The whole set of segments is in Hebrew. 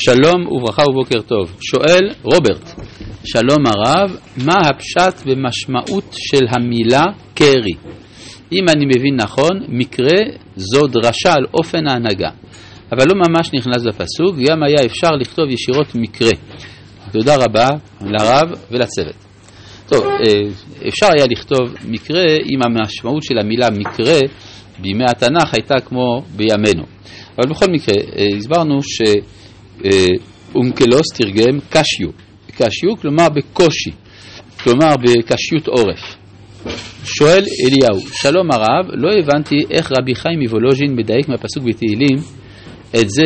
שלום וברכה ובוקר טוב. שואל רוברט, שלום הרב, מה הפשט ומשמעות של המילה קרי? אם אני מבין נכון, מקרה זו דרשה על אופן ההנהגה, אבל לא ממש נכנס לפסוק, גם היה אפשר לכתוב ישירות מקרה. תודה רבה לרב ולצוות. טוב, אה, אפשר היה לכתוב מקרה אם המשמעות של המילה מקרה בימי התנ"ך הייתה כמו בימינו. אבל בכל מקרה, אה, הסברנו שאונקלוס תרגם קשיו. קשיו כלומר בקושי, כלומר בקשיות עורף. שואל אליהו, שלום הרב, לא הבנתי איך רבי חיים מוולוז'ין מדייק מהפסוק בתהילים את זה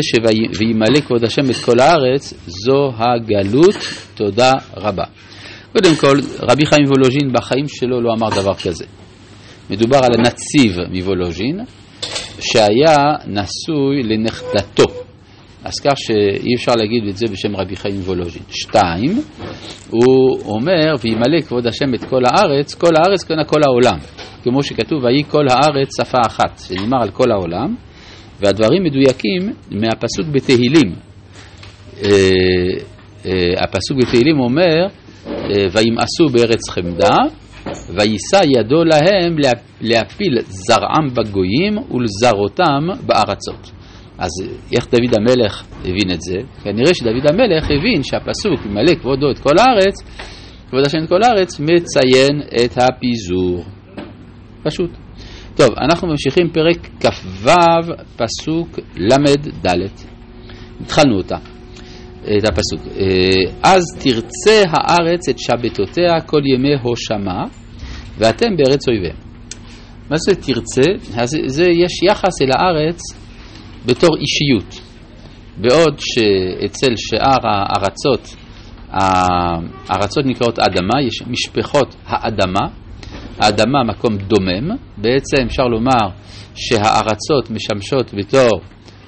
שוימלא כבוד השם את כל הארץ, זו הגלות, תודה רבה. קודם כל, רבי חיים מוולוז'ין בחיים שלו לא אמר דבר כזה. מדובר על הנציב מוולוז'ין, שהיה נשוי לנכדתו. אז כך שאי אפשר להגיד את זה בשם רבי חיים וולוז'ין. שתיים, הוא אומר, וימלא כבוד השם את כל הארץ, כל הארץ כהנה כל העולם. כמו שכתוב, ויהי כל הארץ שפה אחת, שנאמר על כל העולם, והדברים מדויקים מהפסוק בתהילים. אה, אה, הפסוק בתהילים אומר, אה, וימאסו בארץ חמדה, ויישא ידו להם להפיל זרעם בגויים ולזרותם בארצות. אז איך דוד המלך הבין את זה? כנראה שדוד המלך הבין שהפסוק, ימלא כבודו את כל הארץ, כבוד השם את כל הארץ, מציין את הפיזור. פשוט. טוב, אנחנו ממשיכים פרק כ"ו, פסוק ל"ד. התחלנו אותה, את הפסוק. אז תרצה הארץ את שבתותיה כל ימי הושמה, ואתם בארץ אויביהם. מה זה תרצה? אז זה, יש יחס אל הארץ בתור אישיות. בעוד שאצל שאר הארצות, הארצות נקראות אדמה, יש משפחות האדמה, האדמה מקום דומם, בעצם אפשר לומר שהארצות משמשות בתור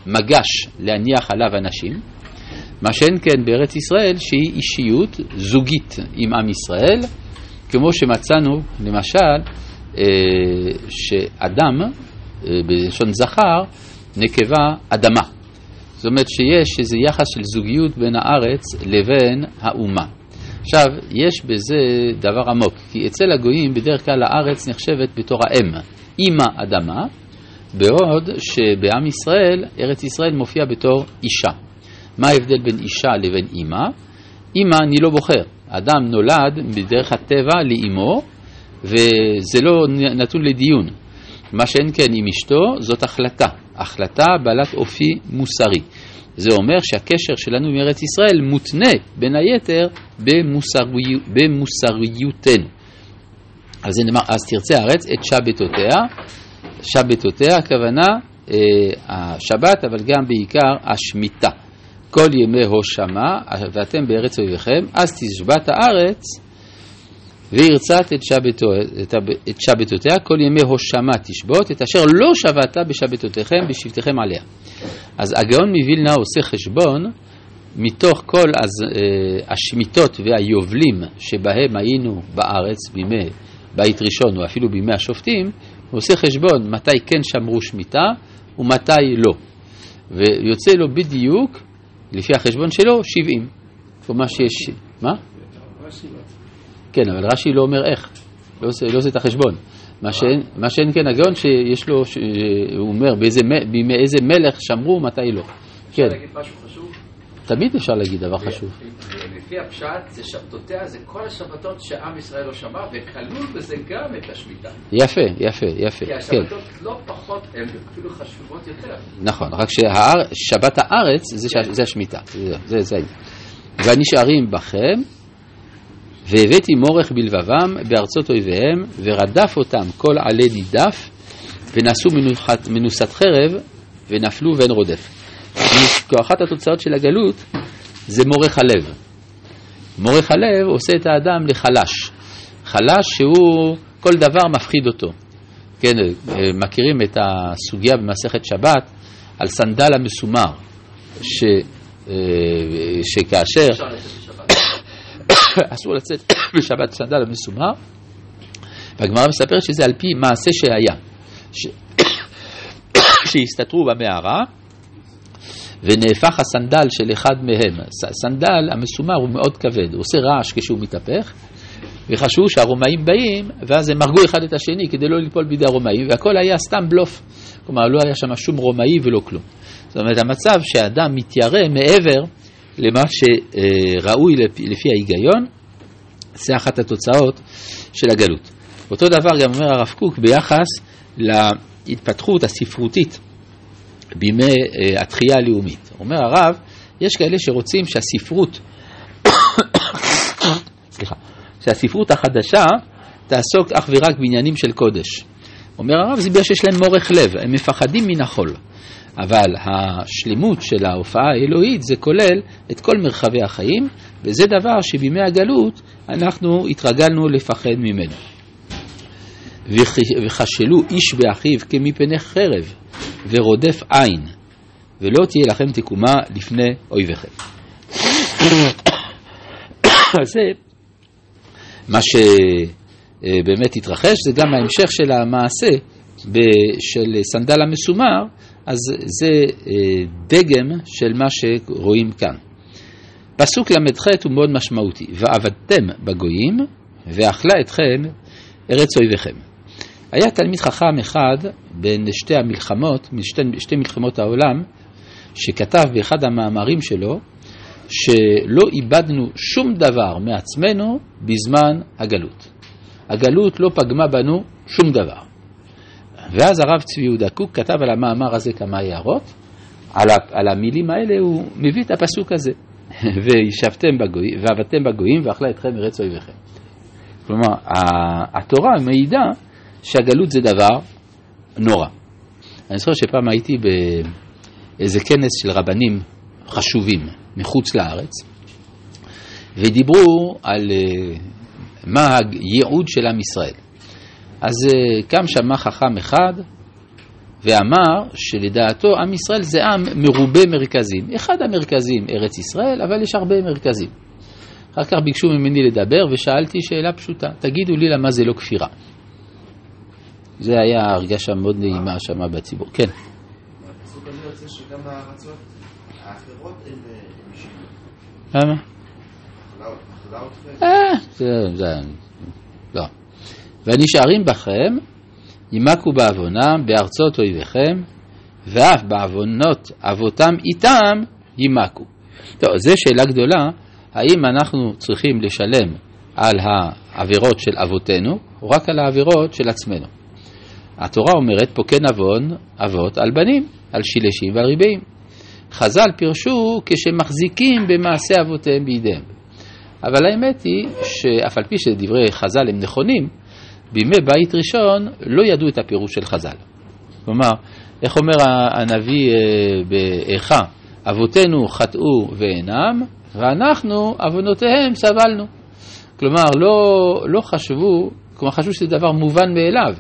מגש להניח עליו אנשים, מה שאין כן בארץ ישראל שהיא אישיות זוגית עם עם ישראל, כמו שמצאנו למשל אה, שאדם, אה, בלשון זכר, נקבה אדמה. זאת אומרת שיש איזה יחס של זוגיות בין הארץ לבין האומה. עכשיו, יש בזה דבר עמוק, כי אצל הגויים בדרך כלל הארץ נחשבת בתור האם, אימא אדמה, בעוד שבעם ישראל, ארץ ישראל מופיע בתור אישה. מה ההבדל בין אישה לבין אימא? אימא אני לא בוחר, אדם נולד בדרך הטבע לאימו, וזה לא נתון לדיון. מה שאין כן עם אשתו, זאת החלטה. החלטה בעלת אופי מוסרי. זה אומר שהקשר שלנו עם ארץ ישראל מותנה בין היתר במוסרי, במוסריותנו. אז, נאמר, אז תרצה הארץ את שבתותיה, שבתותיה הכוונה אה, השבת, אבל גם בעיקר השמיטה. כל ימי הושמה, ואתם בארץ אויביכם, אז תשבת הארץ וירצת את, שבתו, את שבתותיה, כל ימי הושמה תשבות, את אשר לא שבתה בשבתותיכם, בשבתיכם עליה. אז הגאון מווילנה עושה חשבון מתוך כל אז, אה, השמיטות והיובלים שבהם היינו בארץ בימי בית ראשון או אפילו בימי השופטים, הוא עושה חשבון מתי כן שמרו שמיטה ומתי לא. ויוצא לו בדיוק לפי החשבון שלו, 70. כלומר שיש... מה? כן, אבל רש"י לא אומר איך, לא עושה, לא עושה את החשבון. מה שאין, מה שאין כן הגאון שיש לו, הוא אומר באיזה, באיזה מלך שמרו, מתי לא. כן. אפשר להגיד משהו חשוב? תמיד אפשר להגיד דבר חשוב. לפי הפשט, זה שבתותיה, זה כל השבתות שעם ישראל לא שמע, וכלול בזה גם את השמיטה. יפה, יפה, יפה. כי כן. השבתות לא פחות, הן אפילו חשובות יותר. נכון, רק ששבת הארץ זה, כן. זה השמיטה, זה, זה, זה העניין. והנשארים בכם, והבאתי מורך בלבבם בארצות אויביהם, ורדף אותם כל עלי נידף, ונשאו מנוחת, מנוסת חרב, ונפלו ואין רודף. כי אחת התוצאות של הגלות זה מורך הלב. מורך הלב עושה את האדם לחלש. חלש שהוא, כל דבר מפחיד אותו. כן, מכירים את הסוגיה במסכת שבת על סנדל המסומר, ש, אה, שכאשר. אסור לצאת בשבת סנדל המסומר, והגמרא מספרת שזה על פי מעשה שהיה. שהסתתרו במערה, ונהפך הסנדל של אחד מהם. הסנדל המסומר הוא מאוד כבד, הוא עושה רעש כשהוא מתהפך, וחשבו שהרומאים באים, ואז הם הרגו אחד את השני כדי לא ליפול בידי הרומאים, והכל היה סתם בלוף. כלומר, לא היה שם שום רומאי ולא כלום. זאת אומרת, המצב שאדם מתיירא מעבר למה שראוי לפי ההיגיון, זה אחת התוצאות של הגלות. אותו דבר גם אומר הרב קוק ביחס להתפתחות הספרותית בימי uh, התחייה הלאומית. אומר הרב, יש כאלה שרוצים שהספרות, סליחה, שהספרות החדשה תעסוק אך ורק בעניינים של קודש. אומר הרב, זה בגלל שיש להם מורך לב, הם מפחדים מן החול. אבל השלמות של ההופעה האלוהית זה כולל את כל מרחבי החיים, וזה דבר שבימי הגלות אנחנו התרגלנו לפחד ממנו. וחשלו איש באחיו כמפני חרב, ורודף עין, ולא תהיה לכם תקומה לפני אויביכם. זה מה שבאמת התרחש, זה גם ההמשך של המעשה של סנדל המסומר, אז זה אה, דגם של מה שרואים כאן. פסוק ל"ח הוא מאוד משמעותי, ועבדתם בגויים, ואכלה אתכם ארץ אויביכם. היה תלמיד חכם אחד בין שתי המלחמות, משתי שתי מלחמות העולם, שכתב באחד המאמרים שלו, שלא איבדנו שום דבר מעצמנו בזמן הגלות. הגלות לא פגמה בנו שום דבר. ואז הרב צבי יהודה קוק כתב על המאמר הזה כמה הערות, על, על המילים האלה הוא מביא את הפסוק הזה, וישבתם בגויים, ועבדתם בגויים ואכלה אתכם ארץ אויביכם. כלומר, התורה מעידה שהגלות זה דבר נורא. אני זוכר שפעם הייתי באיזה כנס של רבנים חשובים מחוץ לארץ, ודיברו על אה, מה הייעוד של עם ישראל. אז אה, קם שם חכם אחד ואמר שלדעתו עם ישראל זה עם מרובה מרכזים. אחד המרכזים ארץ ישראל, אבל יש הרבה מרכזים. אחר כך ביקשו ממני לדבר ושאלתי שאלה פשוטה, תגידו לי למה זה לא כפירה. זה היה הרגשה מאוד נעימה שם בציבור. כן. הן למה? והנשארים בכם, ימכו בעוונם בארצות אויביכם, ואף בעוונות אבותם איתם ימכו. טוב, זו שאלה גדולה, האם אנחנו צריכים לשלם על העבירות של אבותינו, או רק על העבירות של עצמנו. התורה אומרת פה כן עוון אבות על בנים, על שילשים ועל ריבעים. חז"ל פירשו כשמחזיקים במעשה אבותיהם בידיהם. אבל האמת היא שאף על פי שדברי חז"ל הם נכונים, בימי בית ראשון לא ידעו את הפירוש של חז"ל. כלומר, איך אומר הנביא אה, באיכה, אבותינו חטאו ואינם, ואנחנו עוונותיהם סבלנו. כלומר, לא, לא חשבו, כלומר חשבו שזה דבר מובן מאליו.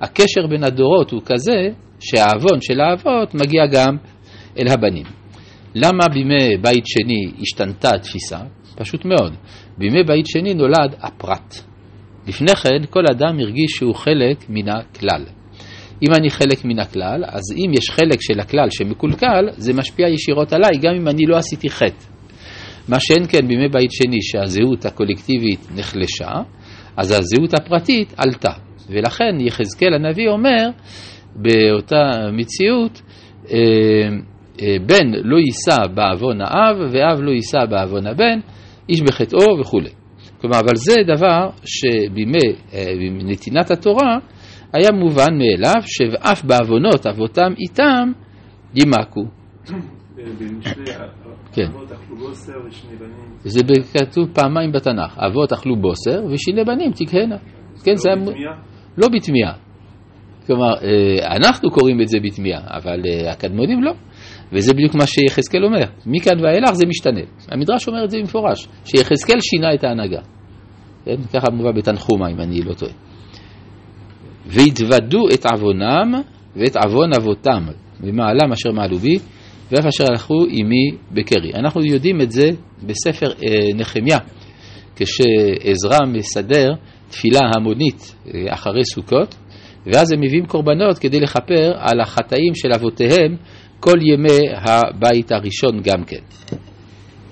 הקשר בין הדורות הוא כזה שהעוון של האבות מגיע גם אל הבנים. למה בימי בית שני השתנתה התפיסה? פשוט מאוד. בימי בית שני נולד הפרט. לפני כן כל אדם הרגיש שהוא חלק מן הכלל. אם אני חלק מן הכלל, אז אם יש חלק של הכלל שמקולקל, זה משפיע ישירות עליי, גם אם אני לא עשיתי חטא. מה שאין כן בימי בית שני, שהזהות הקולקטיבית נחלשה, אז הזהות הפרטית עלתה. ולכן יחזקאל הנביא אומר באותה מציאות, אה, אה, בן לא יישא בעוון האב ואב לא יישא בעוון הבן, איש בחטאו וכולי. כלומר, אבל זה דבר שבימי אה, נתינת התורה היה מובן מאליו, שאף בעוונות אבותם איתם יימקו. כן. זה כתוב פעמיים בתנ"ך, אבות אכלו בוסר ושני בנים תקהנה. כן, זה היה... לא בתמיהה. כלומר, אה, אנחנו קוראים את זה בתמיהה, אבל אה, הקדמונים לא. וזה בדיוק מה שיחזקאל אומר. מכאן ואילך זה משתנה. המדרש אומר את זה במפורש, שיחזקאל שינה את ההנהגה. כן? ככה מובא בתנחומה, אם אני לא טועה. והתוודו את עוונם ואת עוון אבותם, ומעלם אשר מעלו בי, ואף אשר הלכו עמי בקרי. אנחנו יודעים את זה בספר אה, נחמיה, כשעזרא מסדר תפילה המונית אה, אחרי סוכות, ואז הם מביאים קורבנות כדי לכפר על החטאים של אבותיהם כל ימי הבית הראשון גם כן.